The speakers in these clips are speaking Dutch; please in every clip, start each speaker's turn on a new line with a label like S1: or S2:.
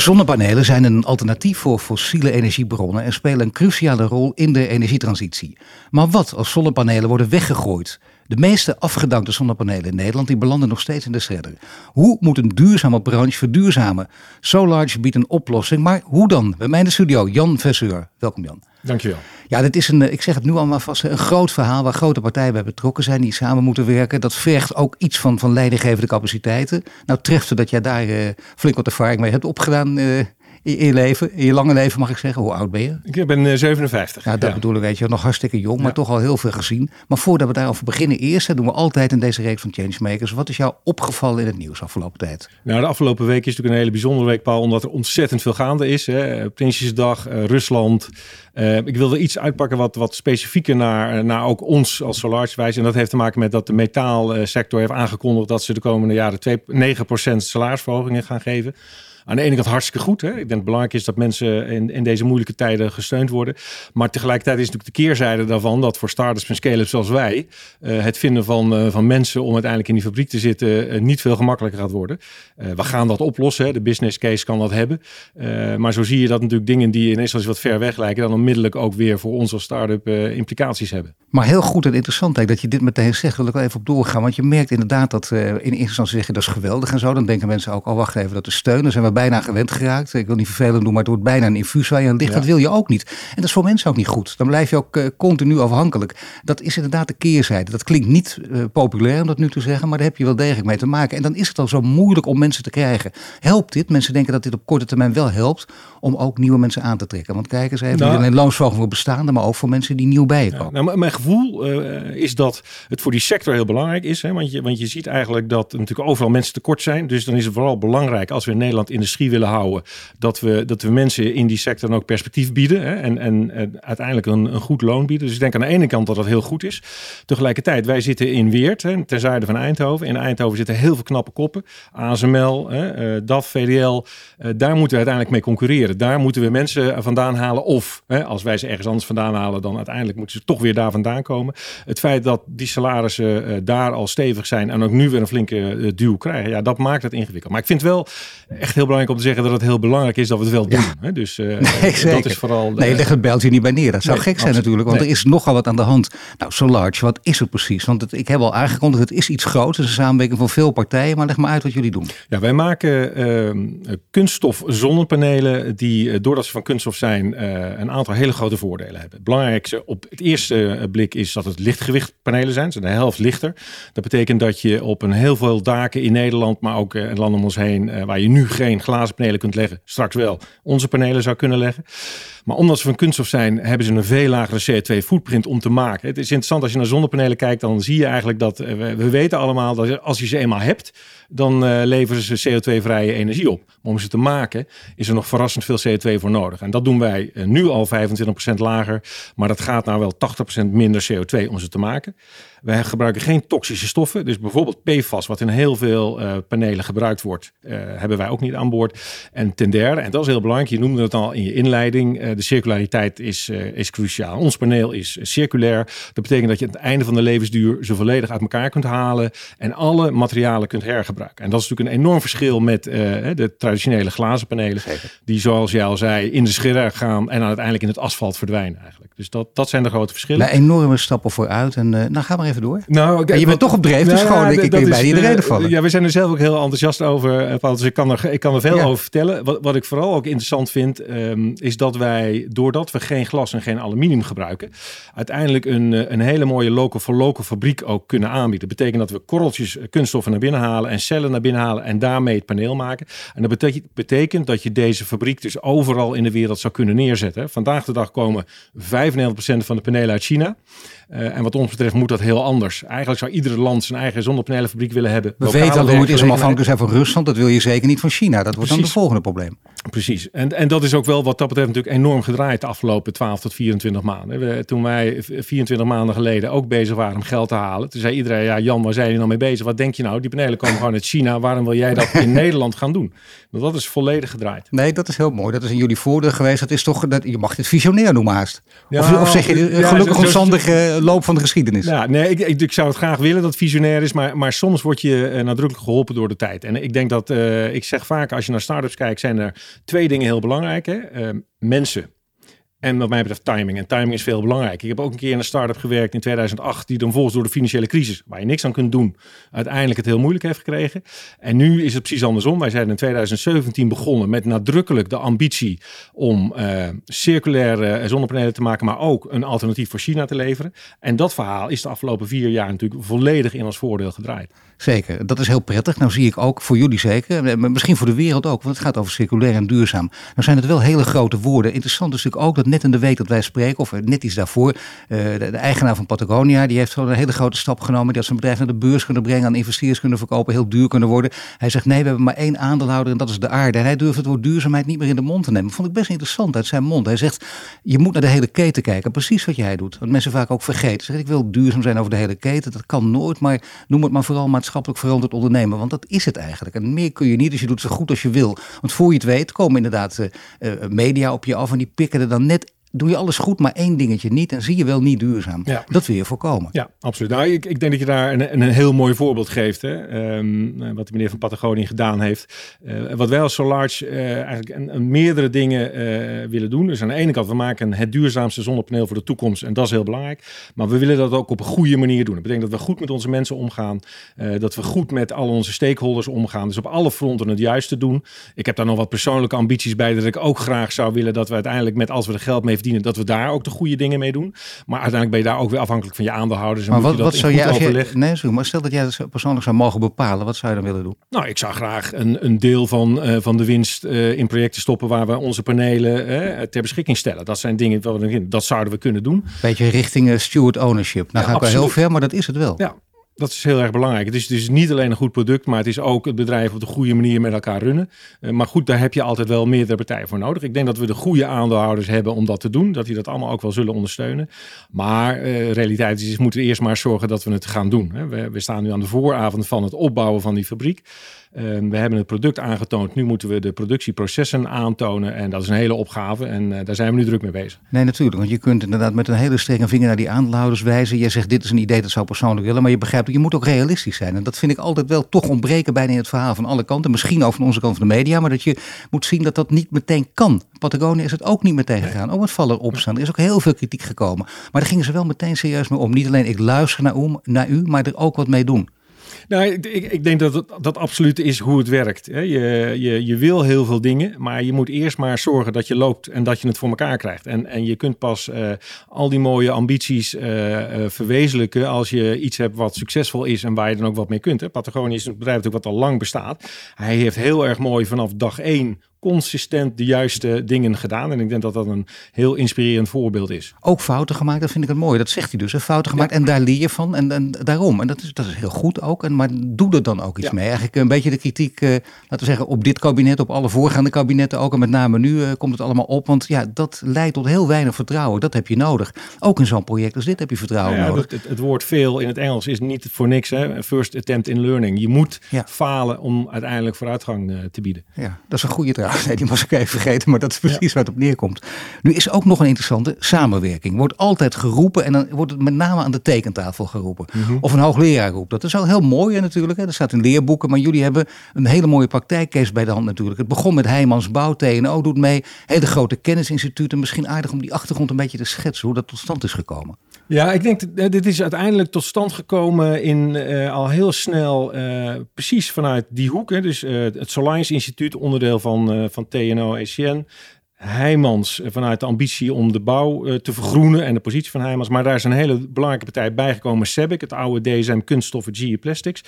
S1: Zonnepanelen zijn een alternatief voor fossiele energiebronnen en spelen een cruciale rol in de energietransitie. Maar wat als zonnepanelen worden weggegooid? De meeste afgedankte zonnepanelen in Nederland die belanden nog steeds in de shredder. Hoe moet een duurzame branche verduurzamen? SoLarge biedt een oplossing, maar hoe dan? Bij mij in de studio, Jan Vesseur. Welkom Jan.
S2: Dankjewel.
S1: Ja, dit is een, ik zeg het nu allemaal vast, een groot verhaal waar grote partijen bij betrokken zijn, die samen moeten werken. Dat vergt ook iets van, van leidinggevende capaciteiten. Nou treft het dat jij daar uh, flink wat ervaring mee hebt opgedaan uh, in je leven, in je lange leven mag ik zeggen. Hoe oud ben je?
S2: Ik ben uh, 57.
S1: Ja, dat ja. bedoel ik, weet je, nog hartstikke jong, maar toch al heel veel gezien. Maar voordat we daarover beginnen, eerst, dat doen we altijd in deze reeks van Changemakers. Wat is jou opgevallen in het nieuws afgelopen tijd?
S2: Nou, de afgelopen week is natuurlijk een hele bijzondere week, Paul, omdat er ontzettend veel gaande is. Hè. Prinsjesdag, uh, Rusland. Uh, ik wilde iets uitpakken wat, wat specifieker naar, naar ook ons als Solarge wijst. En dat heeft te maken met dat de metaalsector heeft aangekondigd dat ze de komende jaren 2, 9% salarisverhogingen gaan geven aan de ene kant hartstikke goed. Hè? Ik denk het belangrijk is dat mensen in, in deze moeilijke tijden gesteund worden. Maar tegelijkertijd is natuurlijk de keerzijde daarvan dat voor starters en scale-ups zoals wij uh, het vinden van, uh, van mensen om uiteindelijk in die fabriek te zitten uh, niet veel gemakkelijker gaat worden. we gaan dat oplossen. Hè? De business case kan dat hebben. maar zo zie je dat natuurlijk dingen die in eerste wat ver weg lijken, dan onmiddellijk ook weer voor ons als start-up implicaties hebben.
S1: Maar heel goed en interessant dat je dit meteen zegt. Wil ik wel even op doorgaan. Want je merkt inderdaad dat in eerste instantie zeggen dat is geweldig en zo. Dan denken mensen ook, oh wacht even, dat is steun. Dan zijn we bijna gewend geraakt. Ik wil niet vervelend doen, maar het wordt bijna een infuus waar je aan ligt. Ja. Dat wil je ook niet. En dat is voor mensen ook niet goed. Dan blijf je ook uh, continu afhankelijk. Dat is inderdaad de keerzijde. Dat klinkt niet uh, populair om dat nu te zeggen, maar daar heb je wel degelijk mee te maken. En dan is het al zo moeilijk om mensen te krijgen. Helpt dit? Mensen denken dat dit op korte termijn wel helpt om ook nieuwe mensen aan te trekken. Want kijk eens even, nou, niet alleen loonsverhoging voor bestaande, maar ook voor mensen die nieuw bij je komen.
S2: Ja, nou, mijn gevoel uh, is dat het voor die sector heel belangrijk is. Hè? Want, je, want je ziet eigenlijk dat natuurlijk overal mensen tekort zijn. Dus dan is het vooral belangrijk als we in Nederland industrie willen houden, dat we, dat we mensen in die sector ook perspectief bieden hè? En, en, en, uiteindelijk een, een goed loon bieden. Dus ik denk aan de ene kant dat dat heel goed is. Tegelijkertijd, wij zitten in Weert, hè, ten zuiden van Eindhoven. In Eindhoven zitten heel veel knappe koppen. ASML, hè, uh, DAF, VDL. Uh, daar moeten we uiteindelijk mee concurreren. Daar moeten we mensen vandaan halen. Of hè, als wij ze ergens anders vandaan halen, dan uiteindelijk moeten ze toch weer daar vandaan komen. Het feit dat die salarissen daar al stevig zijn en ook nu weer een flinke duw krijgen, ja, dat maakt het ingewikkeld. Maar ik vind wel echt heel belangrijk om te zeggen dat het heel belangrijk is dat we het wel doen. Ja. Hè? Dus uh, nee, dat is vooral.
S1: Nee, leg het beltje niet bij neer. Dat zou nee, gek zijn natuurlijk, want nee. er is nogal wat aan de hand. Nou, so large, wat is het precies? Want het, ik heb al aangekondigd, het is iets groots. Het is een samenwerking van veel partijen. Maar leg maar uit wat jullie doen.
S2: Ja, wij maken uh, kunststof zonnepanelen die, uh, doordat ze van kunststof zijn, uh, een aantal hele grote voordelen hebben. Het belangrijkste op het eerste blik is dat het lichtgewichtpanelen zijn. Ze zijn de helft lichter. Dat betekent dat je op een heel veel daken in Nederland, maar ook in landen om ons heen, waar je nu geen glazen panelen kunt leggen, straks wel onze panelen zou kunnen leggen. Maar omdat ze van kunststof zijn, hebben ze een veel lagere CO2 footprint om te maken. Het is interessant als je naar zonnepanelen kijkt, dan zie je eigenlijk dat we, we weten allemaal dat als je ze eenmaal hebt, dan uh, leveren ze CO2-vrije energie op. Maar om ze te maken is er nog verrassend veel CO2 voor nodig. En dat doen wij uh, nu al 25% lager, maar dat gaat nou wel 80% minder CO2 om ze te maken. Wij gebruiken geen toxische stoffen. Dus bijvoorbeeld PFAS, wat in heel veel panelen gebruikt wordt, hebben wij ook niet aan boord. En ten derde, en dat is heel belangrijk, je noemde het al in je inleiding, de circulariteit is, is cruciaal. Ons paneel is circulair. Dat betekent dat je aan het einde van de levensduur ze volledig uit elkaar kunt halen en alle materialen kunt hergebruiken. En dat is natuurlijk een enorm verschil met de traditionele glazen panelen, Zeker. die zoals jij al zei, in de schiller gaan en uiteindelijk in het asfalt verdwijnen eigenlijk. Dus dat, dat zijn de grote verschillen.
S1: Maar enorme stappen vooruit. En nou gaan we even door. Nou, okay, je bent toch op dreef, dus nou, gewoon, ik, ik ben bij iedereen vallen.
S2: Ja, we zijn er zelf ook heel enthousiast over, Paul, dus ik kan er, ik kan er veel ja. over vertellen. Wat, wat ik vooral ook interessant vind, um, is dat wij, doordat we geen glas en geen aluminium gebruiken, uiteindelijk een, een hele mooie local for local fabriek ook kunnen aanbieden. Dat betekent dat we korreltjes kunststoffen naar binnen halen en cellen naar binnen halen en daarmee het paneel maken. En dat betekent, betekent dat je deze fabriek dus overal in de wereld zou kunnen neerzetten. Vandaag de dag komen 95% van de panelen uit China. Uh, en wat ons betreft moet dat heel anders. Eigenlijk zou iedere land zijn eigen zonnepanelenfabriek willen hebben.
S1: We weten al hoe het is om afhankelijk zijn van Rusland. Dat wil je zeker niet van China. Dat wordt Precies. dan het volgende probleem.
S2: Precies. En, en dat is ook wel wat dat betreft natuurlijk enorm gedraaid de afgelopen 12 tot 24 maanden. We, toen wij 24 maanden geleden ook bezig waren om geld te halen. Toen zei iedereen, ja Jan, waar zijn jullie nou mee bezig? Wat denk je nou? Die panelen komen gewoon uit China. Waarom wil jij dat in Nederland gaan doen? Want dat is volledig gedraaid.
S1: Nee, dat is heel mooi. Dat is in jullie voordeel geweest. Dat is toch, dat, je mag dit visionair noemen haast. of, of, zeg je ja, gelukkig zo, omstandige loop van de geschiedenis?
S2: Ja, nee, ik, ik, zou het graag willen dat het visionair is. Maar, maar soms word je uh, nadrukkelijk geholpen door de tijd. En ik denk dat, uh, ik zeg vaak, als je naar startups kijkt, zijn er twee dingen heel belangrijk. Hè? Mensen. En wat mij betreft timing. En timing is veel belangrijk. Ik heb ook een keer in een start-up gewerkt in 2008, die dan volgens door de financiële crisis, waar je niks aan kunt doen, uiteindelijk het heel moeilijk heeft gekregen. En nu is het precies andersom. Wij zijn in 2017 begonnen met nadrukkelijk de ambitie om uh, circulaire zonnepanelen te maken, maar ook een alternatief voor China te leveren. En dat verhaal is de afgelopen vier jaar natuurlijk volledig in ons voordeel gedraaid.
S1: Zeker, dat is heel prettig. Nou zie ik ook voor jullie zeker, misschien voor de wereld ook, want het gaat over circulair en duurzaam. Nou zijn het wel hele grote woorden. Interessant is natuurlijk ook dat net in de week dat wij spreken, of net iets daarvoor, de, de, eigenaar van Patagonia, die heeft een hele grote stap genomen. Die had zijn bedrijf naar de beurs kunnen brengen, aan investeerders kunnen verkopen, heel duur kunnen worden. Hij zegt nee, we hebben maar één aandeelhouder en dat is de aarde. En hij durft het woord duurzaamheid niet meer in de mond te nemen. Vond ik best interessant uit zijn mond. Hij zegt, je moet naar de hele keten kijken, precies wat jij doet. Wat mensen vaak ook vergeten. Zeg, ik wil duurzaam zijn over de hele keten, dat kan nooit, maar noem het maar vooral maatschappelijk veranderd ondernemen. Want dat is het eigenlijk. En meer kun je niet, dus je doet zo goed als je wil. Want voor je het weet komen inderdaad uh, uh, media op je af en die pikken er dan net doe je alles goed, maar één dingetje niet. En zie je wel niet duurzaam. Ja. Dat wil je voorkomen.
S2: Ja, absoluut. Nou, ik, ik denk dat je daar een, een heel mooi voorbeeld geeft. Hè? Um, wat de meneer van Patagonië gedaan heeft. Uh, wat wij als Solarge uh, eigenlijk een, een meerdere dingen uh, willen doen. Dus aan de ene kant, we maken het duurzaamste zonnepaneel voor de toekomst. En dat is heel belangrijk. Maar we willen dat ook op een goede manier doen. Dat betekent dat we goed met onze mensen omgaan. dat we goed met al onze stakeholders omgaan. Dus op alle fronten het juiste doen. Ik heb daar nog wat persoonlijke ambities bij. Dat ik ook graag zou willen dat we uiteindelijk met als we er geld mee verdienen, dat we daar ook de goede dingen mee doen. Maar uiteindelijk ben je daar ook weer afhankelijk van je aandeelhouders. En
S1: maar wat,
S2: je
S1: wat zou jij, als je, nee, sorry, maar stel dat jij dat persoonlijk zou mogen bepalen, wat zou je dan willen doen?
S2: Nou, ik zou graag een, een deel van, uh, van de winst uh, in projecten stoppen waar we onze panelen uh, ter beschikking stellen. Dat zijn dingen, dat zouden we kunnen doen.
S1: Beetje richting steward ownership. Nou ja, ga ik wel heel ver, maar dat is het wel.
S2: Ja, dat is heel erg belangrijk. Het is dus niet alleen een goed product, maar het is ook het bedrijf op de goede manier met elkaar runnen. Uh, maar goed, daar heb je altijd wel meerdere partijen voor nodig. Ik denk dat we de goede aandeelhouders hebben om dat te doen. Dat die dat allemaal ook wel zullen ondersteunen. Maar uh, realiteit is, moeten we eerst maar zorgen dat we het gaan doen. We, we, staan nu aan de vooravond van het opbouwen van die fabriek. Uh, we hebben het product aangetoond. Nu moeten we de productieprocessen aantonen. En dat is een hele opgave. En daar zijn we nu druk mee bezig.
S1: Nee, natuurlijk. Want je kunt inderdaad met een hele strenge vinger naar die aandeelhouders wijzen. Je zegt, dit is een idee, dat zou persoonlijk willen. Maar je begrijpt je moet ook realistisch zijn. En dat vind ik altijd wel toch ontbreken bijna in het verhaal van alle kanten. Misschien ook van onze kant van de media, maar dat je moet zien dat dat niet meteen kan. Patagonia is het ook niet meteen gegaan. Oh, het vallen opstaan. Er is ook heel veel kritiek gekomen. Maar daar gingen ze wel meteen serieus mee om. Niet alleen ik luister naar u, naar u maar er ook wat mee doen.
S2: Nou, ik, ik denk dat het, dat absoluut is hoe het werkt. Je, je, je wil heel veel dingen, maar je moet eerst maar zorgen dat je loopt en dat je het voor elkaar krijgt. En, en je kunt pas uh, al die mooie ambities uh, uh, verwezenlijken als je iets hebt wat succesvol is en waar je dan ook wat mee kunt. Hè. Patagonia is een bedrijf natuurlijk wat al lang bestaat. Hij heeft heel erg mooi vanaf dag één consistent de juiste dingen gedaan. En ik denk dat dat een heel inspirerend voorbeeld is.
S1: Ook fouten gemaakt, dat vind ik het mooi. Dat zegt hij dus. Fouten gemaakt en daar leer je van. En, en daarom. En dat is, dat is heel goed ook. En, maar doe er dan ook iets ja. mee. Eigenlijk een beetje de kritiek, uh, laten we zeggen, op dit kabinet, op alle voorgaande kabinetten ook. En met name nu uh, komt het allemaal op. Want ja, dat leidt tot heel weinig vertrouwen. Dat heb je nodig. Ook in zo'n project als dit heb je vertrouwen
S2: ja,
S1: nodig.
S2: Het, het, woord veel in het Engels is niet voor niks. Hè? First attempt in learning. Je moet falen om uiteindelijk vooruitgang uh, te bieden.
S1: Ja, dat is een goede draad. Nee, die was ik even vergeten, maar dat is precies ja. waar het op neerkomt. Nu is ook nog een interessante samenwerking. Wordt altijd geroepen en dan wordt het met name aan de tekentafel geroepen. Mm -hmm. Of een hoogleraar roept. Dat is al heel mooi natuurlijk. Hè? Dat staat in leerboeken. Maar jullie hebben een hele mooie praktijkcase bij de hand natuurlijk. Het begon met Heijmans Bouw, TNO doet mee. Hele grote kennisinstituten. Misschien aardig om die achtergrond een beetje te schetsen. Hoe dat tot stand is gekomen.
S2: Ja, ik denk dat dit is uiteindelijk tot stand gekomen in uh, al heel snel uh, precies vanuit die hoek. Hè. Dus uh, het Solines Instituut, onderdeel van, van TNO ECN. Heijmans vanuit de ambitie om de bouw te vergroenen en de positie van Heijmans. Maar daar is een hele belangrijke partij bijgekomen, SEBIC, het oude DSM Kunststoffen GE Plastics.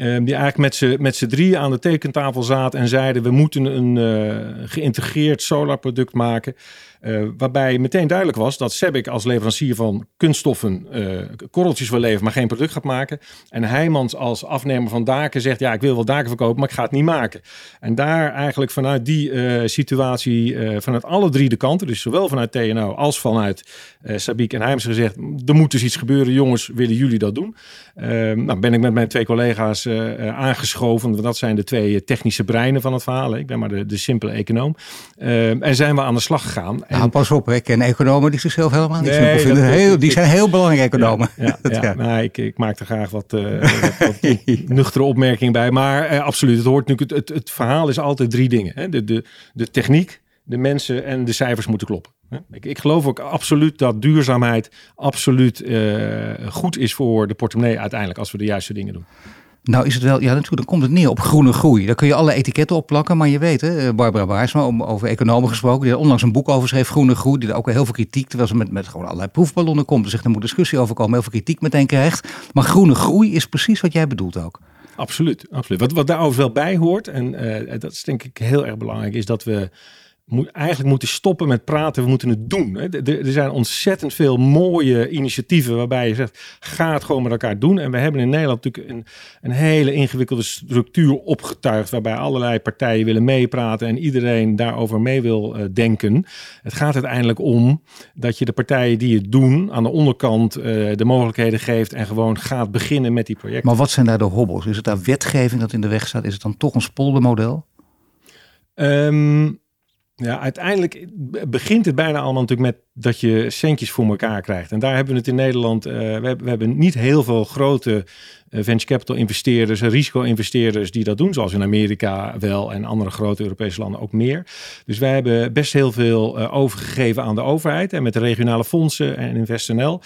S2: Um, die eigenlijk met z'n drie aan de tekentafel zaten en zeiden: we moeten een uh, geïntegreerd solarproduct maken. Uh, waarbij meteen duidelijk was dat Sebik als leverancier van kunststoffen uh, korreltjes wil leveren, maar geen product gaat maken. En Heijmans als afnemer van daken zegt, ja, ik wil wel daken verkopen, maar ik ga het niet maken. En daar eigenlijk vanuit die uh, situatie, vanuit alle drie de kanten, dus zowel vanuit TNO als vanuit Sabik en Heijmans gezegd, er moet dus iets gebeuren, jongens, willen jullie dat doen? Nou ben ik met mijn twee collega's aangeschoven, want dat zijn de twee technische breinen van het verhaal. Ik ben maar de, de simpele econoom. En zijn we aan de slag gegaan.
S1: Nou, pas op, ik ken economen die zichzelf helemaal niet nee, vinden. Heel, die zijn heel belangrijk economen.
S2: Ja, ja, Nou, ik, ik maak er graag wat, uh, wat, wat nuchtere opmerking bij. Maar uh, absoluut, het hoort natuurlijk. Het, het, het, verhaal is altijd drie dingen: hè? De, de, de techniek, de mensen en de cijfers moeten kloppen. Ik, ik geloof ook absoluut dat duurzaamheid absoluut uh, goed is voor de portemonnee uiteindelijk als we de juiste dingen doen.
S1: Nou is het wel, ja natuurlijk, dan komt het neer op groene groei. Daar kun je alle etiketten op plakken, maar je weet, hè, Barbara Baarsma, over economen gesproken, die onlangs een boek over schreef, Groene Groei, die er ook heel veel kritiek, terwijl ze met, met gewoon allerlei proefballonnen komt, dus er moet discussie over komen, heel veel kritiek meteen krijgt. Maar groene groei is precies wat jij bedoelt ook.
S2: Absoluut, absoluut. Wat, wat daar wel bij hoort, en uh, dat is denk ik heel erg belangrijk, is dat we moet, eigenlijk moeten stoppen met praten. We moeten het doen. Er, zijn ontzettend veel mooie initiatieven waarbij je zegt: ga het gewoon met elkaar doen. En we hebben in Nederland natuurlijk een, een hele ingewikkelde structuur opgetuigd. Waarbij allerlei partijen willen meepraten en iedereen daarover mee wil uh, denken. Het gaat uiteindelijk om dat je de partijen die het doen aan de onderkant uh, de mogelijkheden geeft. En gewoon gaat beginnen met die projecten.
S1: Maar wat zijn daar de hobbels? Is het daar wetgeving dat in de weg staat? Is het dan toch een spoldermodel?
S2: Um, ja, uiteindelijk begint het bijna allemaal natuurlijk met dat je centjes voor elkaar krijgt. En daar hebben we het in Nederland. Uh, we, hebben, niet heel veel grote uh, venture capital investeerders, risico-investeerders die dat doen, zoals in Amerika wel en andere grote Europese landen ook meer. Dus wij hebben best heel veel uh, overgegeven aan de overheid en met de regionale fondsen en InvestNL.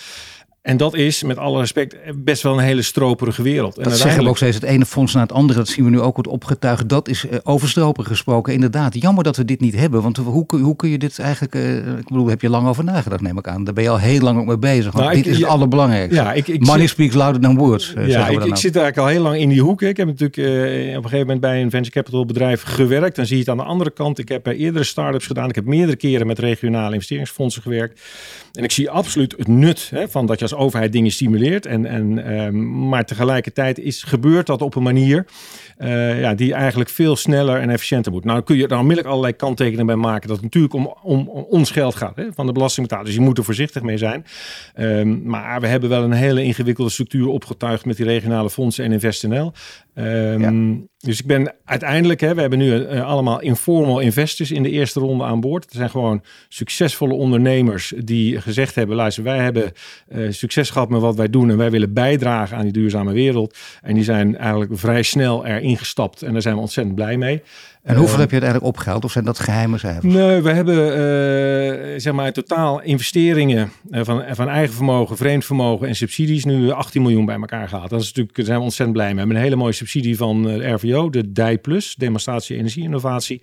S2: En dat is, met alle respect, best wel een hele stroperige wereld. En
S1: dat zeggen we ook steeds, het ene fonds na het andere, dat zien we nu ook wordt opgetuigd. Dat is uh, over stroperig gesproken, inderdaad. Jammer dat we dit niet hebben, want hoe, hoe kun je dit eigenlijk, uh, ik bedoel, heb je lang over nagedacht, neem ik aan. Daar ben je al heel lang ook mee bezig, want nou, dit is het allerbelangrijkste. Ja, ik, ik Money speaks louder than words.
S2: Uh, ja, ik, ik zit eigenlijk al heel lang in die hoek. Ik heb natuurlijk op een gegeven moment bij een venture capital bedrijf gewerkt. Dan zie je het aan de andere kant. Ik heb bij eerdere start-ups gedaan. Ik heb meerdere keren met regionale investeringsfondsen gewerkt. En ik zie absoluut het nut hè, van dat je als overheid dingen stimuleert. En, en, ehm, maar tegelijkertijd is, gebeurt dat op een manier uh, ja, die eigenlijk veel sneller en efficiënter moet. Nou kun je er onmiddellijk allerlei kanttekeningen bij maken dat het natuurlijk om, om, ons geld gaat hè, van de belastingbetaler. Dus je moet er voorzichtig mee zijn. Um, maar we hebben wel een hele ingewikkelde structuur opgetuigd met die regionale fondsen en InvestNL. Um, Dus ik ben uiteindelijk, hè, we hebben nu uh, allemaal informal investors in de eerste ronde aan boord. Het zijn gewoon succesvolle ondernemers die gezegd hebben: luister, wij hebben uh, succes gehad met wat wij doen en wij willen bijdragen aan die duurzame wereld. En die zijn eigenlijk vrij snel er ingestapt. En daar zijn we ontzettend blij mee.
S1: En hoeveel uh, heb je uiteindelijk opgehaald? Of zijn dat geheime cijfers?
S2: Nee, we hebben uh, zeg maar in totaal investeringen uh, van, van eigen vermogen, vreemd vermogen en subsidies nu 18 miljoen bij elkaar gehaald. Dat is natuurlijk, daar zijn we ontzettend blij mee. We hebben een hele mooie subsidie van de RVO, de DI Plus, Demonstratie Energie Innovatie.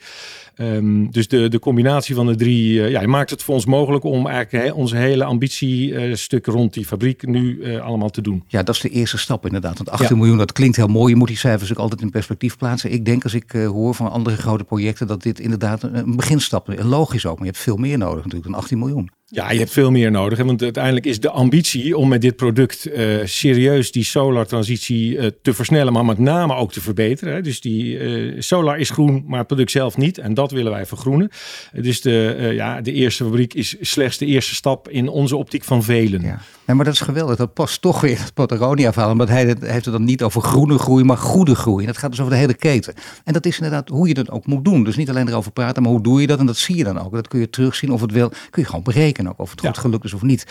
S2: Um, dus de, de combinatie van de drie uh, ja, maakt het voor ons mogelijk om eigenlijk he, onze hele ambitiestuk rond die fabriek nu allemaal te doen.
S1: Ja, dat is de eerste stap inderdaad. Want 18 ja. miljoen, dat klinkt heel mooi. Je moet die cijfers ook altijd in perspectief plaatsen. Ik denk als ik hoor van andere grote projecten dat dit inderdaad een beginstap is. Logisch ook, maar je hebt veel meer nodig natuurlijk dan 18 miljoen.
S2: Ja, je hebt veel meer nodig. Want uiteindelijk is de ambitie om met dit product uh, serieus die solar-transitie uh, te versnellen, maar met name ook te verbeteren. Hè? Dus die uh, solar is groen, maar het product zelf niet. En dat willen wij vergroenen. Dus de, ja, de eerste fabriek is slechts de eerste stap in onze optiek van velen.
S1: Ja. Maar dat is geweldig. Dat past toch weer het Patagonia-verhaal. Want hij heeft het dan niet over groene groei, maar goede groei. En dat gaat dus over de hele keten. En dat is inderdaad hoe je dat ook moet doen. Dus niet alleen erover praten, maar hoe doe je dat? En dat zie je dan ook. Dat kun je terugzien of het wil. Kun je gewoon berekenen ook of het goed gelukt is of niet.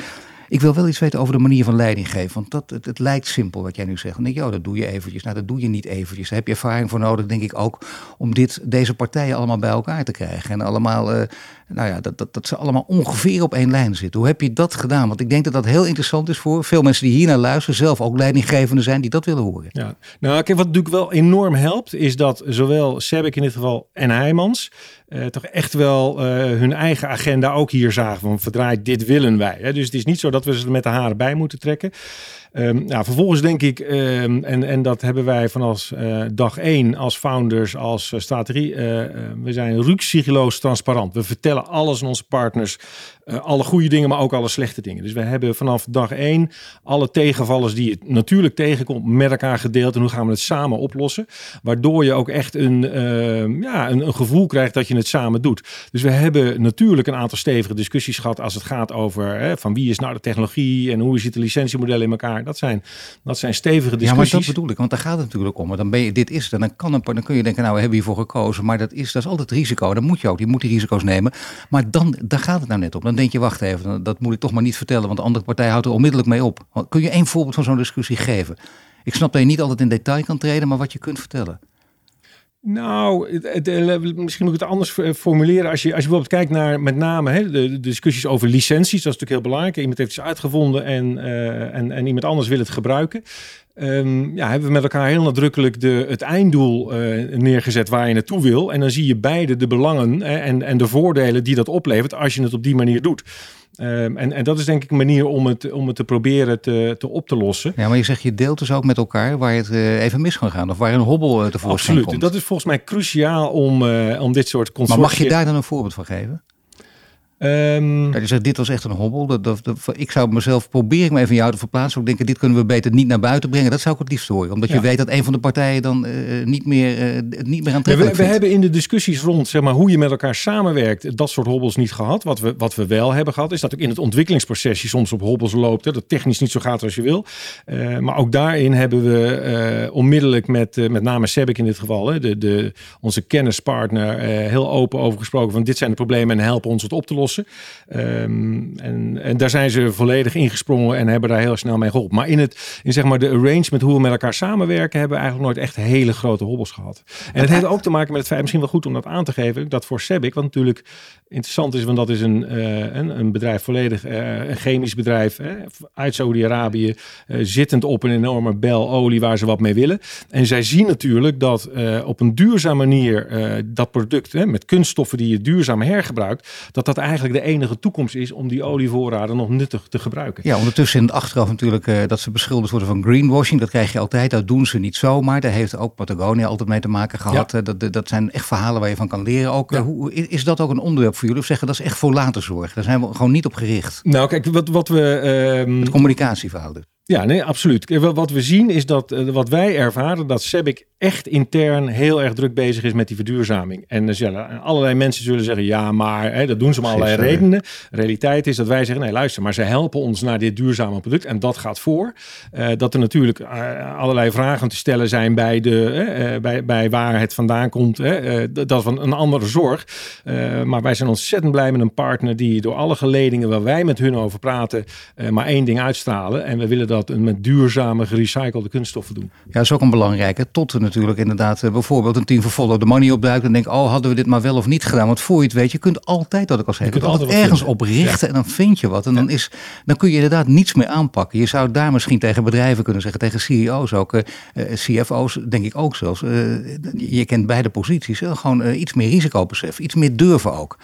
S1: Ik wil wel iets weten over de manier van leiding geven. Want dat, het, het lijkt simpel wat jij nu zegt. Dan denk je, oh, dat doe je eventjes. Nou, dat doe je niet eventjes. Daar heb je ervaring voor nodig, denk ik ook, om dit, deze partijen allemaal bij elkaar te krijgen. En allemaal, uh, nou ja, dat, dat, dat ze allemaal ongeveer op één lijn zitten. Hoe heb je dat gedaan? Want ik denk dat dat heel interessant is voor veel mensen die hier naar luisteren, zelf ook leidinggevende zijn, die dat willen horen.
S2: Ja, nou, kijk, wat natuurlijk wel enorm helpt, is dat zowel Sebek in dit geval en Heijmans toch echt wel hun eigen agenda ook hier zagen. Van verdraaid, dit willen wij. Hè? Dus het is niet zo dat we ze met de haren bij moeten trekken. Um, vervolgens denk ik, um, en, en dat hebben wij vanaf uh, dag één als founders, als uh, we zijn ruksigloos transparant. We vertellen alles aan onze partners, alle goede dingen, maar ook alle slechte dingen. Dus we hebben vanaf dag één alle tegenvallers die je natuurlijk tegenkomt met elkaar gedeeld en hoe gaan we het samen oplossen. Waardoor je ook echt een, ehm, ja, een, een gevoel krijgt dat je het samen doet. Dus we hebben natuurlijk een aantal stevige discussies gehad als het gaat over hè, van wie is nou de technologie en hoe zit de licentiemodel in elkaar. Dat zijn, dat zijn stevige discussies.
S1: Ja, maar dat bedoel ik, want daar gaat het natuurlijk om. Dan ben je, dit is het, dan, kan een, dan kun je denken, nou, we hebben hiervoor gekozen. Maar dat is, dat is altijd risico. Dan moet je ook, je moet die risico's nemen. Maar dan, daar gaat het nou net om. Dan denk je, wacht even, dat moet ik toch maar niet vertellen, want de andere partij houdt er onmiddellijk mee op. Kun je één voorbeeld van zo'n discussie geven? Ik snap dat je niet altijd in detail kan treden, maar wat je kunt vertellen.
S2: Nou, het, misschien moet ik het anders formuleren. Als je, als je bijvoorbeeld kijkt naar met name hè, de, discussies over licenties, dat is natuurlijk heel belangrijk. Iemand heeft iets uitgevonden en, uh, en, en iemand anders wil het gebruiken. Um, ja, hebben we met elkaar heel nadrukkelijk de, het einddoel uh, neergezet waar je naartoe wil. En dan zie je beide de belangen en, en de voordelen die dat oplevert als je het op die manier doet. Um, en, en dat is denk ik een manier om het, om het te proberen te, te op te lossen.
S1: Ja, maar je zegt je deelt dus ook met elkaar waar het uh, even mis kan gaan of waar een hobbel uh, tevoorschijn
S2: Absoluut. Dat is volgens mij cruciaal om, uh, om dit soort consortia...
S1: Maar mag je daar dan een voorbeeld van geven? Um, ja, zegt, dit was echt een hobbel. Dat, dat, dat, ik zou mezelf proberen me even jou te verplaatsen. Ik denk, dit kunnen we beter niet naar buiten brengen. Dat zou ik het liefst horen. Omdat je weet dat een van de partijen dan uh, niet meer, uh, niet meer aan
S2: ja, we, we hebben in de discussies rond zeg maar, hoe je met elkaar samenwerkt... dat soort hobbels niet gehad. Wat we, wat we wel hebben gehad is dat ook in het ontwikkelingsproces... je soms op hobbels loopt. Hè, dat technisch niet zo gaat als je wil. Uh, maar ook daarin hebben we onmiddellijk met met name Sebek in dit geval... Hè, de, de, onze kennispartner heel open over gesproken... van dit zijn de problemen en helpen ons het op te lossen. Um, en, en daar zijn ze volledig ingesprongen en hebben daar heel snel mee geholpen. Maar in, het, in zeg maar de arrangement, hoe we met elkaar samenwerken, hebben we eigenlijk nooit echt hele grote hobbels gehad. En het heeft ook te maken met het feit, misschien wel goed om dat aan te geven, dat voor Sebic, wat natuurlijk interessant is, want dat is een, uh, een, bedrijf volledig, uh, een chemisch bedrijf uit Saudi-Arabië, zittend op een enorme bel olie waar ze wat mee willen. En zij zien natuurlijk dat op een duurzame manier dat product met kunststoffen die je duurzaam hergebruikt, dat dat eigenlijk de enige toekomst is om die olievoorraden nog nuttig te gebruiken.
S1: Ja, ondertussen in het achteraf natuurlijk uh, dat ze beschuldigd worden van greenwashing. Dat krijg je altijd, dat doen ze niet zomaar. Daar heeft ook Patagonia altijd mee te maken gehad. Ja. Dat, dat zijn echt verhalen waar je van kan leren. Ook, ja. hoe, is dat ook een onderwerp voor jullie? Of zeggen dat is echt voor later zorg? Daar zijn we gewoon niet op gericht.
S2: Nou kijk, wat, wat we...
S1: Uh, het communicatieverhaal dus.
S2: Ja, nee, absoluut. Wat we zien is dat, uh, wat wij ervaren, dat Sebic echt intern heel erg druk bezig is met die verduurzaming. En dus ja, allerlei mensen zullen zeggen, ja, maar hè, dat doen ze om allerlei redenen. De realiteit is dat wij zeggen, nee, luister, maar ze helpen ons naar dit duurzame product. En dat gaat voor. Uh, dat er natuurlijk uh, allerlei vragen te stellen zijn bij, de, bij, bij waar het vandaan komt. dat van een andere zorg. maar wij zijn ontzettend blij met een partner die door alle geledingen waar wij met hun over praten, maar één ding uitstralen. En we willen dat met duurzame, gerecyclede kunststoffen doen.
S1: Ja, dat is ook een belangrijke. Tot natuurlijk inderdaad uh, bijvoorbeeld een team van Follow the Money opduikt en denkt, oh hadden we dit maar wel of niet gedaan. Want voor je het weet, je kunt altijd, wat ik al zei, je kunt altijd ergens op richten en dan vind je wat. En dan, is, dan kun je inderdaad niets meer aanpakken. Je zou daar misschien tegen bedrijven kunnen zeggen, tegen CEO's ook, uh, CFO's denk ik ook zelfs. je kent beide posities, gewoon iets meer risicobesef, iets meer durven ook.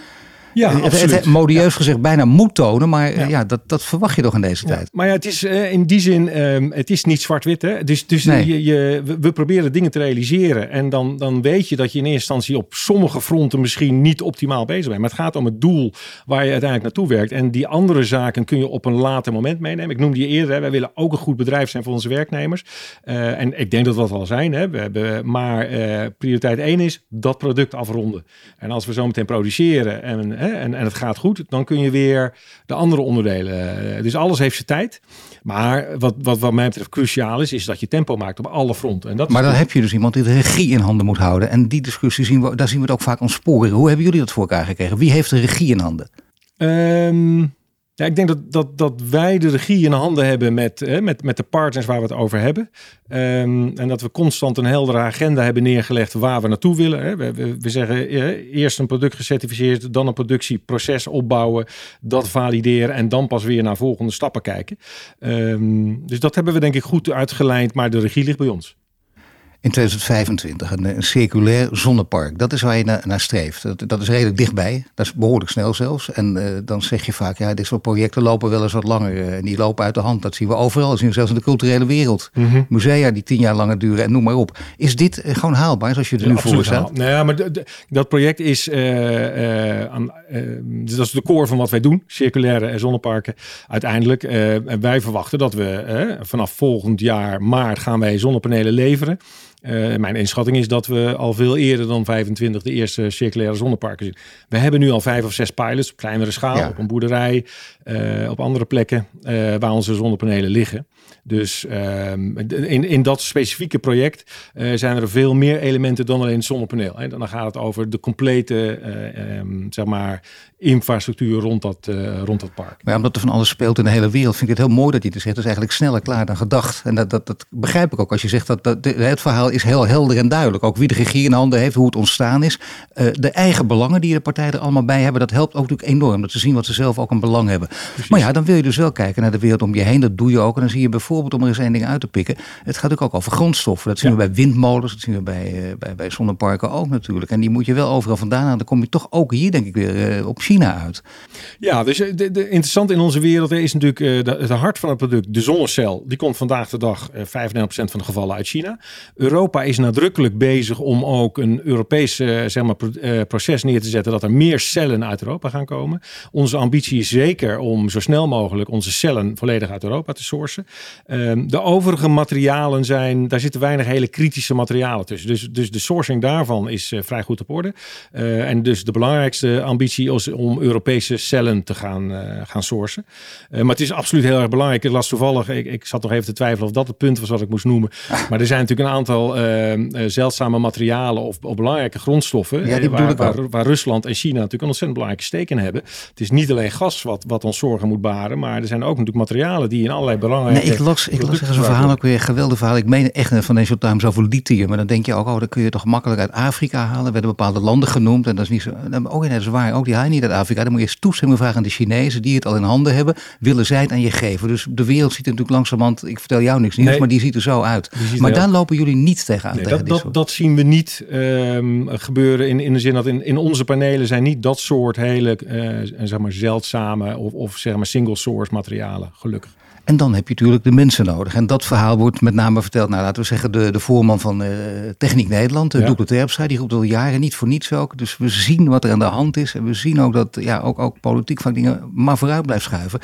S1: Ja, het, het, modieus gezegd bijna moet tonen, maar ja, dat, dat verwacht je toch in deze tijd.
S2: Maar ja, het is uh, in die zin, um, het is niet zwart-wit. Dus, dus nee. je, je, we proberen dingen te realiseren en dan, dan weet je dat je in eerste instantie op sommige fronten misschien niet optimaal bezig bent. Maar het gaat om het doel waar je uiteindelijk naartoe werkt. En die andere zaken kun je op een later moment meenemen. Ik noemde je eerder, hè, wij willen ook een goed bedrijf zijn voor onze werknemers. Uh, en ik denk dat dat wel zijn. Hè? We hebben, maar uh, prioriteit één is dat product afronden. En als we zo meteen produceren en en, en het gaat goed, dan kun je weer de andere onderdelen. Eh, dus alles heeft zijn tijd. Maar wat, wat, wat mij betreft cruciaal is, is dat je tempo maakt op alle fronten. En dat
S1: maar dan heb je dus iemand die de regie in handen moet houden. En die discussie zien we, daar zien we het ook vaak ontsporen. Hoe hebben jullie dat voor elkaar gekregen? Wie heeft de regie in handen?
S2: Um, ja, ik denk dat, dat, dat wij de regie in handen hebben met, hè, met, met de partners waar we het over hebben. Um, en dat we constant een heldere agenda hebben neergelegd waar we naartoe willen. Hè. We, we, we, zeggen eerst een product gecertificeerd, dan een productieproces opbouwen, dat valideren en dan pas weer naar volgende stappen kijken. Um, dus dat hebben we denk ik goed uitgelijnd, maar de regie ligt bij ons.
S1: In 2025 een, een, circulair zonnepark. Dat is waar je naar, naar streeft. Dat, dat, is redelijk dichtbij. Dat is behoorlijk snel zelfs. En uh, dan zeg je vaak, ja, dit soort projecten lopen wel eens wat langer. Uh, en die lopen uit de hand. Dat zien we overal. Dat zien we zelfs in de culturele wereld. Mm -hmm. Musea die tien jaar langer duren en noem maar op. Is dit uh, gewoon haalbaar zoals je er ja, nu voor staat?
S2: Nou ja, maar dat project is, aan, dat is de core van wat wij doen. Circulaire zonneparken. Uiteindelijk, wij verwachten dat we vanaf volgend jaar maart gaan wij zonnepanelen leveren. Uh, mijn inschatting is dat we al veel eerder dan 25 de eerste circulaire zonneparken zien. We hebben nu al vijf of zes pilots op kleinere schaal, ja. op een boerderij, uh, op andere plekken uh, waar onze zonnepanelen liggen. Dus ehm, in, in dat specifieke project zijn er veel meer elementen dan alleen het zonnepaneel. Hè. Dan gaat het over de complete um, zeg maar, infrastructuur rond dat, rond dat park.
S1: Maar omdat er van alles speelt in de hele wereld, vind ik het heel mooi dat je het zegt. Het is eigenlijk sneller klaar dan gedacht. En dat, dat, dat begrijp ik ook als je zegt dat, dat het verhaal is heel helder en duidelijk. Ook wie de regie in handen heeft, hoe het ontstaan is. Uh, de eigen belangen die de partijen er allemaal bij hebben, dat helpt ook natuurlijk enorm. Dat ze zien wat ze zelf ook een belang hebben. Precies. Maar ja, dan wil je dus wel kijken naar de wereld om je heen. Dat doe je ook. En dan zie je bijvoorbeeld, om er eens één ding uit te pikken. Het gaat ook, ook over grondstoffen. Dat zien ja. we bij windmolens, dat zien we bij, uh, bij, bij zonneparken ook natuurlijk. En die moet je wel overal vandaan halen. Dan kom je toch ook hier, denk ik, weer uh, op China uit.
S2: Ja, dus de, de, interessant in onze wereld is natuurlijk de, het hart van het product, de zonnecel. Die komt vandaag de dag 95% van de gevallen uit China. Europa is nadrukkelijk bezig om ook een Europees uh, zeg maar, uh, proces neer te zetten dat er meer cellen uit Europa gaan komen. Onze ambitie is zeker om zo snel mogelijk onze cellen volledig uit Europa te sourcen. Um, de overige materialen zijn, daar zitten weinig hele kritische materialen tussen. Dus, dus de sourcing daarvan is uh, vrij goed op orde. en dus de belangrijkste ambitie is om Europese cellen te gaan, gaan sourcen. maar het is absoluut heel erg belangrijk. Ik las toevallig, ik, ik zat nog even te twijfelen of dat het punt was wat ik moest noemen. Maar er zijn natuurlijk een aantal uh, zeldzame materialen of, of, belangrijke grondstoffen.
S1: Ja, die
S2: waar, waar, waar, Rusland en China natuurlijk een ontzettend belangrijke steek in hebben. Het is niet alleen gas wat, wat ons zorgen moet baren, maar er zijn ook natuurlijk materialen die in allerlei belangrijke.
S1: Nee, ik las, ik las zo'n verhaal ook weer een geweldig verhaal. Ik meen echt van Financial Times over lithium. Maar dan denk je ook, oh, dat kun je toch makkelijk uit Afrika halen. Er werden bepaalde landen genoemd en dat is niet zo. Oh ja, dat is waar. Ook die haal niet uit Afrika. Dan moet je eens toestemming vragen aan de Chinezen die het al in handen hebben. Willen zij het aan je geven? Dus de wereld ziet er natuurlijk langzamerhand. Ik vertel jou niks nieuws, nee. maar die ziet er zo uit. Maar daar lopen jullie niet tegenaan.
S2: Nee, dat, dat, dat, zien we niet um, gebeuren in, in de zin dat in, in onze panelen zijn niet dat soort hele uh, zeg maar zeldzame of, of zeg maar single source materialen, gelukkig.
S1: En dan heb je natuurlijk de mensen nodig. En dat verhaal wordt met name verteld, nou laten we zeggen, de, de voorman van uh, Techniek Nederland, ja. Doekle Terpstra, die roept al jaren niet voor niets ook. Dus we zien wat er aan de hand is. En we zien ook dat ja, ook, ook politiek van dingen maar vooruit blijft schuiven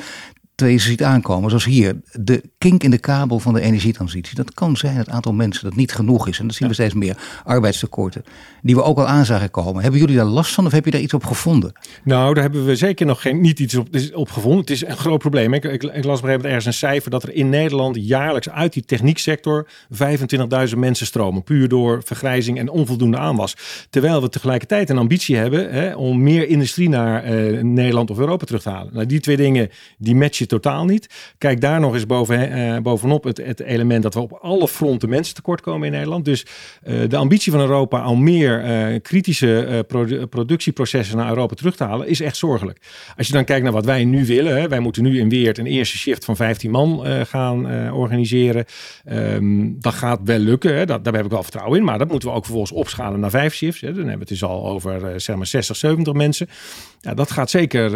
S1: je ziet aankomen, zoals hier, de kink in de kabel van de energietransitie. Dat kan zijn het aantal mensen dat niet genoeg is. En dat zien we steeds meer. Arbeidstekorten, die we ook al aan zagen komen. Hebben jullie daar last van of heb je daar iets op gevonden?
S2: Nou, daar hebben we zeker nog geen, niet iets op, op gevonden. Het is een groot probleem. Ik, ik, ik las begrepen ergens een cijfer dat er in Nederland jaarlijks uit die technieksector 25.000 mensen stromen. Puur door vergrijzing en onvoldoende aanwas. Terwijl we tegelijkertijd een ambitie hebben hè, om meer industrie naar eh, Nederland of Europa terug te halen. Nou, die twee dingen, die matchen totaal niet. Kijk daar nog eens boven, uh, bovenop het, het, element dat we op alle fronten mensen tekort komen in Nederland. Dus uh, de ambitie van Europa om meer uh, kritische produ productieprocessen naar Europa terug te halen is echt zorgelijk. Als je dan kijkt naar wat wij nu willen, hè, wij moeten nu in Weert een eerste shift van 15 man gaan organiseren. Um, dat gaat wel lukken, hè. Dat, daar heb ik wel vertrouwen in, maar dat moeten we ook vervolgens opschalen naar vijf shifts. Hè. Dan hebben we het dus al over zeg maar 60, 70 mensen. Ja, dat gaat zeker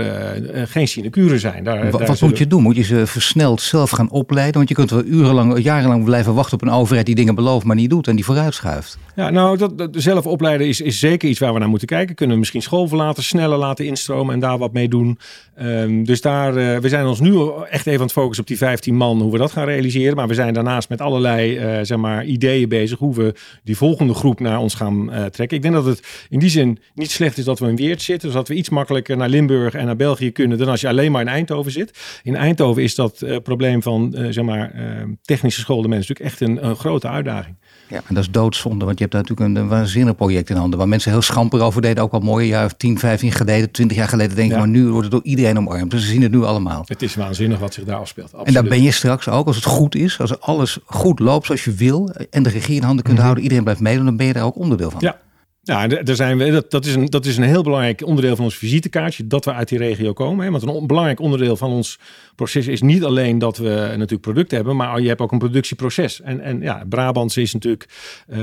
S2: geen sinecure zijn.
S1: Daar, wat, daar wat moet je doen? Moet je ze versneld zelf gaan opleiden? Want je kunt wel urenlang, jarenlang blijven wachten op een overheid die dingen belooft, maar niet doet en die vooruitschuift.
S2: Ja, nou, dat, dat zelf opleiden is, is zeker iets waar we naar moeten kijken. Kunnen we misschien schoolverlaten sneller laten instromen en daar wat mee doen. Um, dus daar, uh, we zijn ons nu echt even aan het focussen op die 15 man, hoe we dat gaan realiseren. Maar we zijn daarnaast met allerlei uh, zeg maar, ideeën bezig hoe we die volgende groep naar ons gaan trekken. Ik denk dat het in die zin niet slecht is dat we in Weert zitten. Dus dat we iets makkelijker naar Limburg en naar België kunnen dan als je alleen maar in Eindhoven zit. In Eindhoven is dat probleem van zeg maar, technische scholen mensen natuurlijk echt een, een grote uitdaging.
S1: Ja, en dat is doodzonde, want je hebt daar natuurlijk een, een waanzinnig project in handen. Waar mensen heel schamper over deden, ook al mooie jaar 10, 15 geleden, 20 jaar geleden. Denk ik, ja. maar nu wordt het door iedereen omarmd. Dus ze zien het nu allemaal.
S2: Het is waanzinnig wat zich daar afspeelt. Absoluut.
S1: En daar ben je straks ook, als het goed is, als alles goed loopt zoals je wil. En de regie in handen kunt mm -hmm. houden, iedereen blijft meedoen, dan ben je daar ook onderdeel van.
S2: Ja, Ja, er zijn we, dat, dat, is een, dat is een heel belangrijk onderdeel van ons visitekaartje, dat we uit die regio komen. Hè? Want een belangrijk onderdeel van ons proces is niet alleen dat we natuurlijk producten hebben, maar je hebt ook een productieproces. En, en ja, Brabants is natuurlijk uh,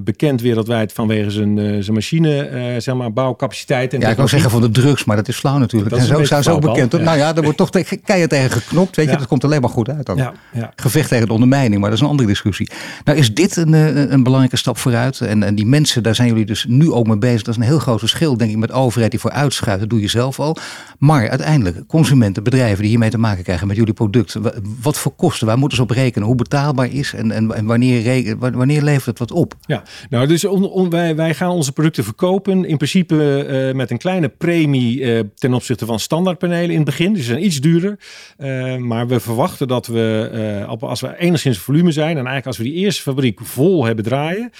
S2: bekend wereldwijd vanwege zijn, uh, zijn machine, uh, zeg maar, bouwcapaciteit. En
S1: ja, ik kan zeggen van de drugs, maar dat is flauw natuurlijk. Dat en zo zijn ze ook bekend. Ja. Nou ja, er wordt toch keihard tegen geknopt, weet je. Ja. Dat komt alleen maar goed uit dan. Ja, ja. Gevecht tegen de ondermijning, maar dat is een andere discussie. Nou is dit een, een belangrijke stap vooruit. En, en die mensen, daar zijn jullie dus nu ook mee bezig. Dat is een heel groot verschil, denk ik, met overheid die voor uitschuift. Dat doe je zelf al. Maar uiteindelijk, consumenten, bedrijven die hiermee te maken krijgen met jullie product. Wat voor kosten, waar moeten ze op rekenen? Hoe betaalbaar is en, en, wanneer, wanneer levert het wat op?
S2: Ja, nou dus on, wij, wij gaan onze producten verkopen in principe uh, met een kleine premie uh, ten opzichte van standaardpanelen in het begin. Dus ze zijn iets duurder. Uh, maar we verwachten dat we, als we enigszins volume zijn en eigenlijk als we die eerste fabriek vol hebben draaien,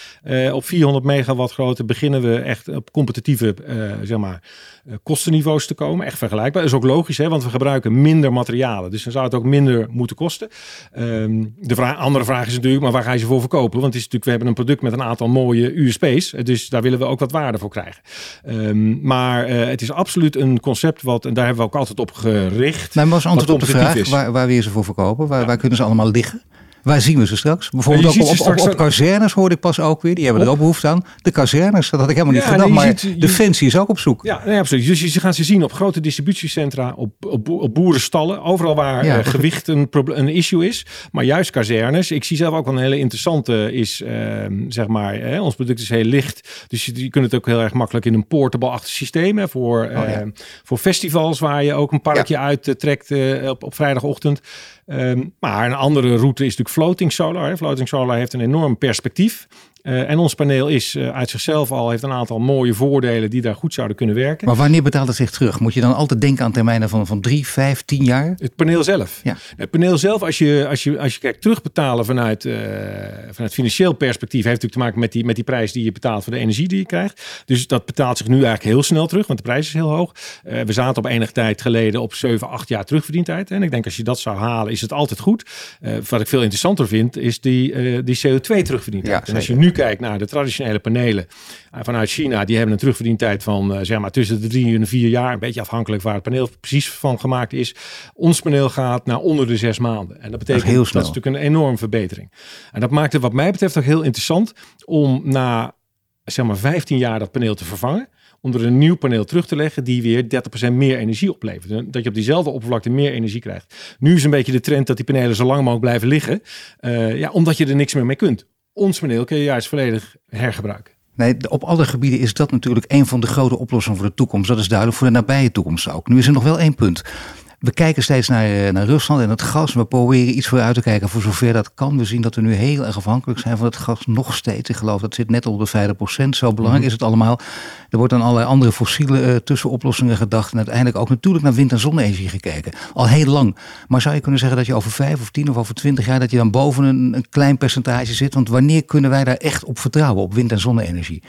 S2: op 400 megawatt grootte beginnen we echt op competitieve, zeg maar, kostenniveaus te komen. Echt vergelijkbaar. Dat is ook logisch, hè, want we gebruiken minder materialen. Dus dan zou het ook minder moeten kosten. Um, de vraag, andere vraag is natuurlijk, maar waar ga je ze voor verkopen? Want het is natuurlijk, we hebben een product met een aantal mooie USP's. Dus daar willen we ook wat waarde voor krijgen. Um, maar uh, het is absoluut een concept wat, en daar hebben we ook altijd op gericht.
S1: Maar als antwoord op de vraag, waar, waar wil je ze voor verkopen? Waar, ja. waar kunnen ze allemaal liggen? Waar zien we ze straks? Bijvoorbeeld ook op, op, op, op, kazernes hoorde ik pas ook weer. Die hebben er ook behoefte aan. De kazernes, dat had ik helemaal niet gedacht. Maar ziet, Defensie is ook op zoek.
S2: Ja, nee, absoluut. Dus je gaat ze zien op grote distributiecentra, op, op, op boerenstallen. Overal waar ja, uh, gewicht een, een issue is. Maar juist kazernes. Ik zie zelf ook wel een hele interessante is, uh, zeg maar, hè, ons product is heel licht. Dus je, je kunt het ook heel erg makkelijk in een portable-achtig systeem. Hè, voor, oh, ja. voor festivals waar je ook een parkje uit trekt op, op vrijdagochtend. Um, maar een andere route is natuurlijk floating solar. Floating solar heeft een enorm perspectief. Uh, en ons paneel is uh, uit zichzelf al, heeft een aantal mooie voordelen die daar goed zouden kunnen werken.
S1: Maar wanneer betaalt het zich terug? Moet je dan altijd denken aan termijnen van, van drie, vijf, tien jaar?
S2: Het paneel zelf. Ja. Het paneel zelf, als je, als je, als je kijkt terugbetalen vanuit, uh, vanuit financieel perspectief, heeft natuurlijk te maken met die, met die prijs die je betaalt voor de energie die je krijgt. Dus dat betaalt zich nu eigenlijk heel snel terug, want de prijs is heel hoog. we zaten op enige tijd geleden op 7, 8 jaar terugverdientijd. En ik denk als je dat zou halen, is het altijd goed. wat ik veel interessanter vind, is die, die CO2 terugverdientijd. Ja, en als je nu kijkt naar de traditionele panelen vanuit China, die hebben een terugverdientijd van uh, zeg maar tussen de drie en de vier jaar. Een beetje afhankelijk waar het paneel precies van gemaakt is. Ons paneel gaat naar onder de zes maanden. En dat betekent dat is, dat is natuurlijk een enorme verbetering. En dat maakt het wat mij betreft ook heel interessant om na zeg maar 15 jaar dat paneel te vervangen onder een nieuw paneel terug te leggen die weer 30% meer energie oplevert. Dat je op diezelfde oppervlakte meer energie krijgt. Nu is een beetje de trend dat die panelen zo lang mogelijk blijven liggen. Uh, ja, omdat je er niks meer mee kunt ons paneel kun je juist volledig hergebruiken.
S1: Nee, op alle gebieden is dat natuurlijk een van de grote oplossingen voor de toekomst. Dat is duidelijk voor de nabije toekomst ook. Nu is er nog wel één punt. We kijken steeds naar, eh, naar Rusland en het gas. We proberen iets vooruit te kijken voor zover dat kan. We zien dat we nu heel erg afhankelijk zijn van het gas nog steeds. Ik geloof dat zit net op de 50%. Zo belangrijk mm. is het allemaal. Er wordt aan allerlei andere fossiele uh, tussenoplossingen gedacht. En uiteindelijk ook natuurlijk naar wind- en zonne-energie gekeken. Al heel lang. Maar zou je kunnen zeggen dat je over vijf of tien of over twintig jaar... dat je dan boven een, een klein percentage zit? Want wanneer kunnen wij daar echt op vertrouwen, op wind- en zonne-energie?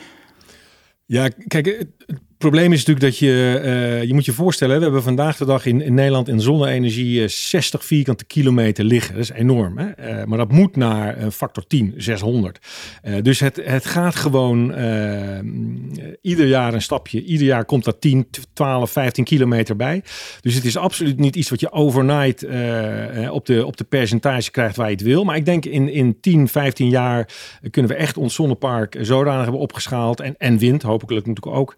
S2: Ja, kijk, het probleem is natuurlijk dat je, uh, je moet je voorstellen, we hebben vandaag de dag in, in Nederland in zonne-energie uh, 60 vierkante kilometer liggen. Dat is enorm. Hè? Uh, maar dat moet naar een factor 10, 600. dus het, het gaat gewoon ieder jaar een stapje. Ieder jaar komt dat 10, 12, 15 kilometer bij. Dus het is absoluut niet iets wat je overnight op, de, op de percentage krijgt waar je het wil. Maar ik denk in, in 10, 15 jaar kunnen we echt ons zonnepark zodanig hebben opgeschaald. En, en wind, hopelijk natuurlijk ook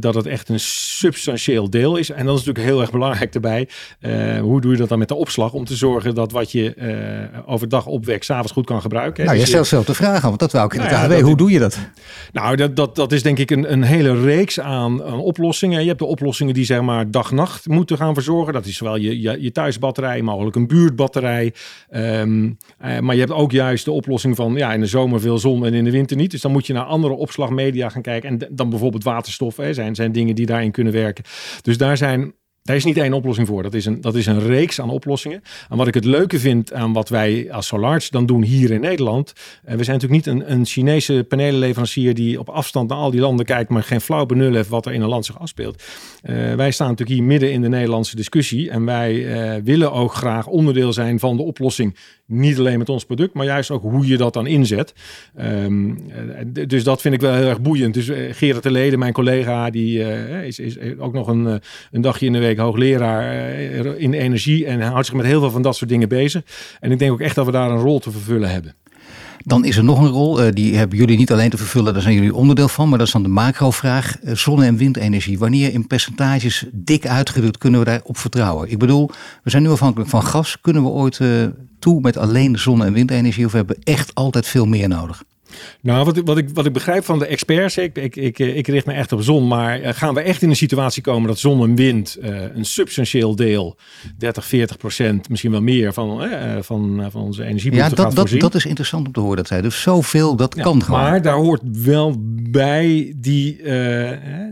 S2: dat het echt een substantieel deel is. En dat is natuurlijk heel erg belangrijk erbij. Uh, hoe doe je dat dan met de opslag? Om te zorgen dat wat je uh, overdag opwekt, s'avonds goed kan gebruiken.
S1: Nou, je dus stelt zelf de vraag aan, want dat wou ik in nou de ja, Hoe doe je dat?
S2: Nou, dat, dat, dat is denk ik een, een hele reeks aan, aan oplossingen. Je hebt de oplossingen die zeg maar dag-nacht moeten gaan verzorgen. Dat is zowel je, je, je thuisbatterij, mogelijk een buurtbatterij. Um, uh, maar je hebt ook juist de oplossing van ja, in de zomer veel zon en in de winter niet. Dus dan moet je naar andere opslagmedia gaan kijken. En dan bijvoorbeeld waterstof. Hè, zijn, zijn dingen die daarin kunnen werken. Dus daar zijn Daar is niet één oplossing voor. Dat is, een, dat is een reeks aan oplossingen. En wat ik het leuke vind aan wat wij als Solarge dan doen hier in Nederland. Uh, we zijn natuurlijk niet een, een Chinese panelenleverancier die op afstand naar al die landen kijkt, maar geen flauw benul heeft wat er in een land zich afspeelt. Uh, wij staan natuurlijk hier midden in de Nederlandse discussie. En wij uh, willen ook graag onderdeel zijn van de oplossing. Niet alleen met ons product, maar juist ook hoe je dat dan inzet. Um, dus dat vind ik wel heel erg boeiend. Dus Gerard de Leden, mijn collega, die is, is ook nog een, een dagje in de week hoogleraar uh, in energie en houdt zich met heel veel van dat soort dingen bezig. En ik denk ook echt dat we daar een rol te vervullen hebben.
S1: Dan is er nog een rol, uh, die hebben jullie niet alleen te vervullen, daar zijn jullie onderdeel van, maar dat is dan de macrovraag. Uh, zonne- en windenergie. Wanneer in percentages dik uitgedrukt kunnen we daarop vertrouwen? Ik bedoel, we zijn nu afhankelijk van gas. Kunnen we ooit toe met alleen zonne- en windenergie of hebben we echt altijd veel meer nodig?
S2: Nou, wat, wat, ik, wat ik begrijp van de experts, ik, ik, ik, ik richt me echt op zon, maar gaan we echt in een situatie komen dat zon en wind uh, een substantieel deel, 30, 40 procent, misschien wel meer van, uh, van, van onze energiebehoefte
S1: ja, dat,
S2: gaat
S1: dat,
S2: voorzien?
S1: dat is interessant om te horen dat zij. Dus zoveel, dat ja, kan gewoon.
S2: Maar daar hoort wel bij die,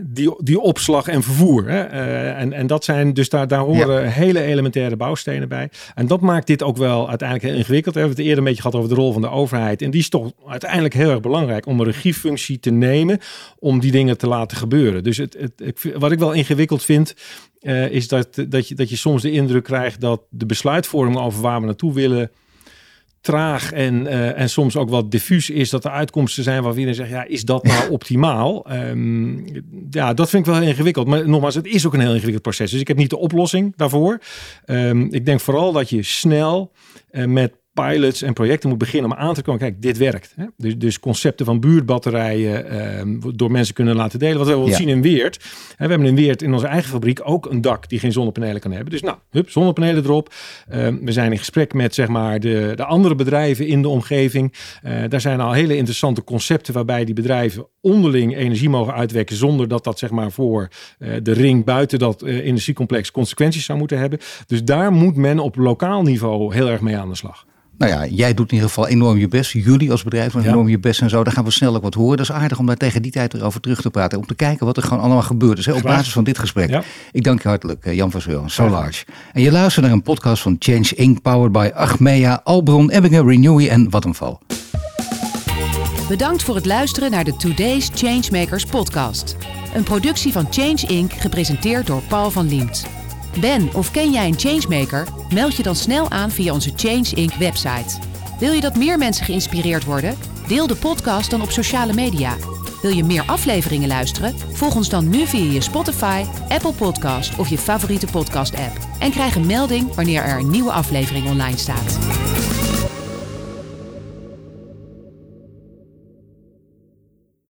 S2: die, die opslag en vervoer. Hè? en, en dat zijn, dus daar, daar horen ja. hele elementaire bouwstenen bij. En dat maakt dit ook wel uiteindelijk heel ingewikkeld. We hebben het eerder een beetje gehad over de rol van de overheid. En die is toch uiteindelijk heel erg belangrijk om een regiefunctie te nemen om die dingen te laten gebeuren. Dus het, het, het wat ik wel ingewikkeld vind, uh, is dat, dat, je, dat je soms de indruk krijgt dat de besluitvorming over waar we naartoe willen traag en, uh, en soms ook wat diffuus is dat er uitkomsten zijn waar iedereen zegt, ja, is dat nou optimaal? Um, ja, dat vind ik wel heel ingewikkeld. Maar nogmaals, het is ook een heel ingewikkeld proces. Dus ik heb niet de oplossing daarvoor. Um, ik denk vooral dat je snel uh, met pilots en projecten moet beginnen om aan te komen. Kijk, dit werkt. Hè? Dus, dus concepten van buurtbatterijen uh, door mensen kunnen laten delen. Wat we ja. zien in Weert. Hè, we hebben in Weert in onze eigen fabriek ook een dak die geen zonnepanelen kan hebben. Dus nou, hup, zonnepanelen erop. Uh, we zijn in gesprek met zeg maar de, de andere bedrijven in de omgeving. Uh, daar zijn al hele interessante concepten waarbij die bedrijven onderling energie mogen uitwekken zonder dat dat zeg maar voor uh, de ring buiten dat uh, industriecomplex consequenties zou moeten hebben. Dus daar moet men op lokaal niveau heel erg mee aan de slag.
S1: Nou ja, jij doet in ieder geval enorm je best. Jullie als bedrijf doen ja. enorm je best en zo. Daar gaan we snel ook wat horen. Dat is aardig om daar tegen die tijd erover terug te praten. Om te kijken wat er gewoon allemaal gebeurd is. Hè, op basis van dit gesprek. Ja. Ik dank je hartelijk, Jan van Zeuren, So Large. En je luistert naar een podcast van Change Inc. Powered by Achmea, Albron, Ebbingen, Renewy en Vattenfall.
S3: Bedankt voor het luisteren naar de Today's Changemakers podcast. Een productie van Change Inc. gepresenteerd door Paul van Liemt. Ben of ken jij een changemaker? Meld je dan snel aan via onze Change Inc. website. Wil je dat meer mensen geïnspireerd worden? Deel de podcast dan op sociale media. Wil je meer afleveringen luisteren? Volg ons dan nu via je Spotify, Apple Podcast of je favoriete podcast-app. En krijg een melding wanneer er een nieuwe aflevering online staat.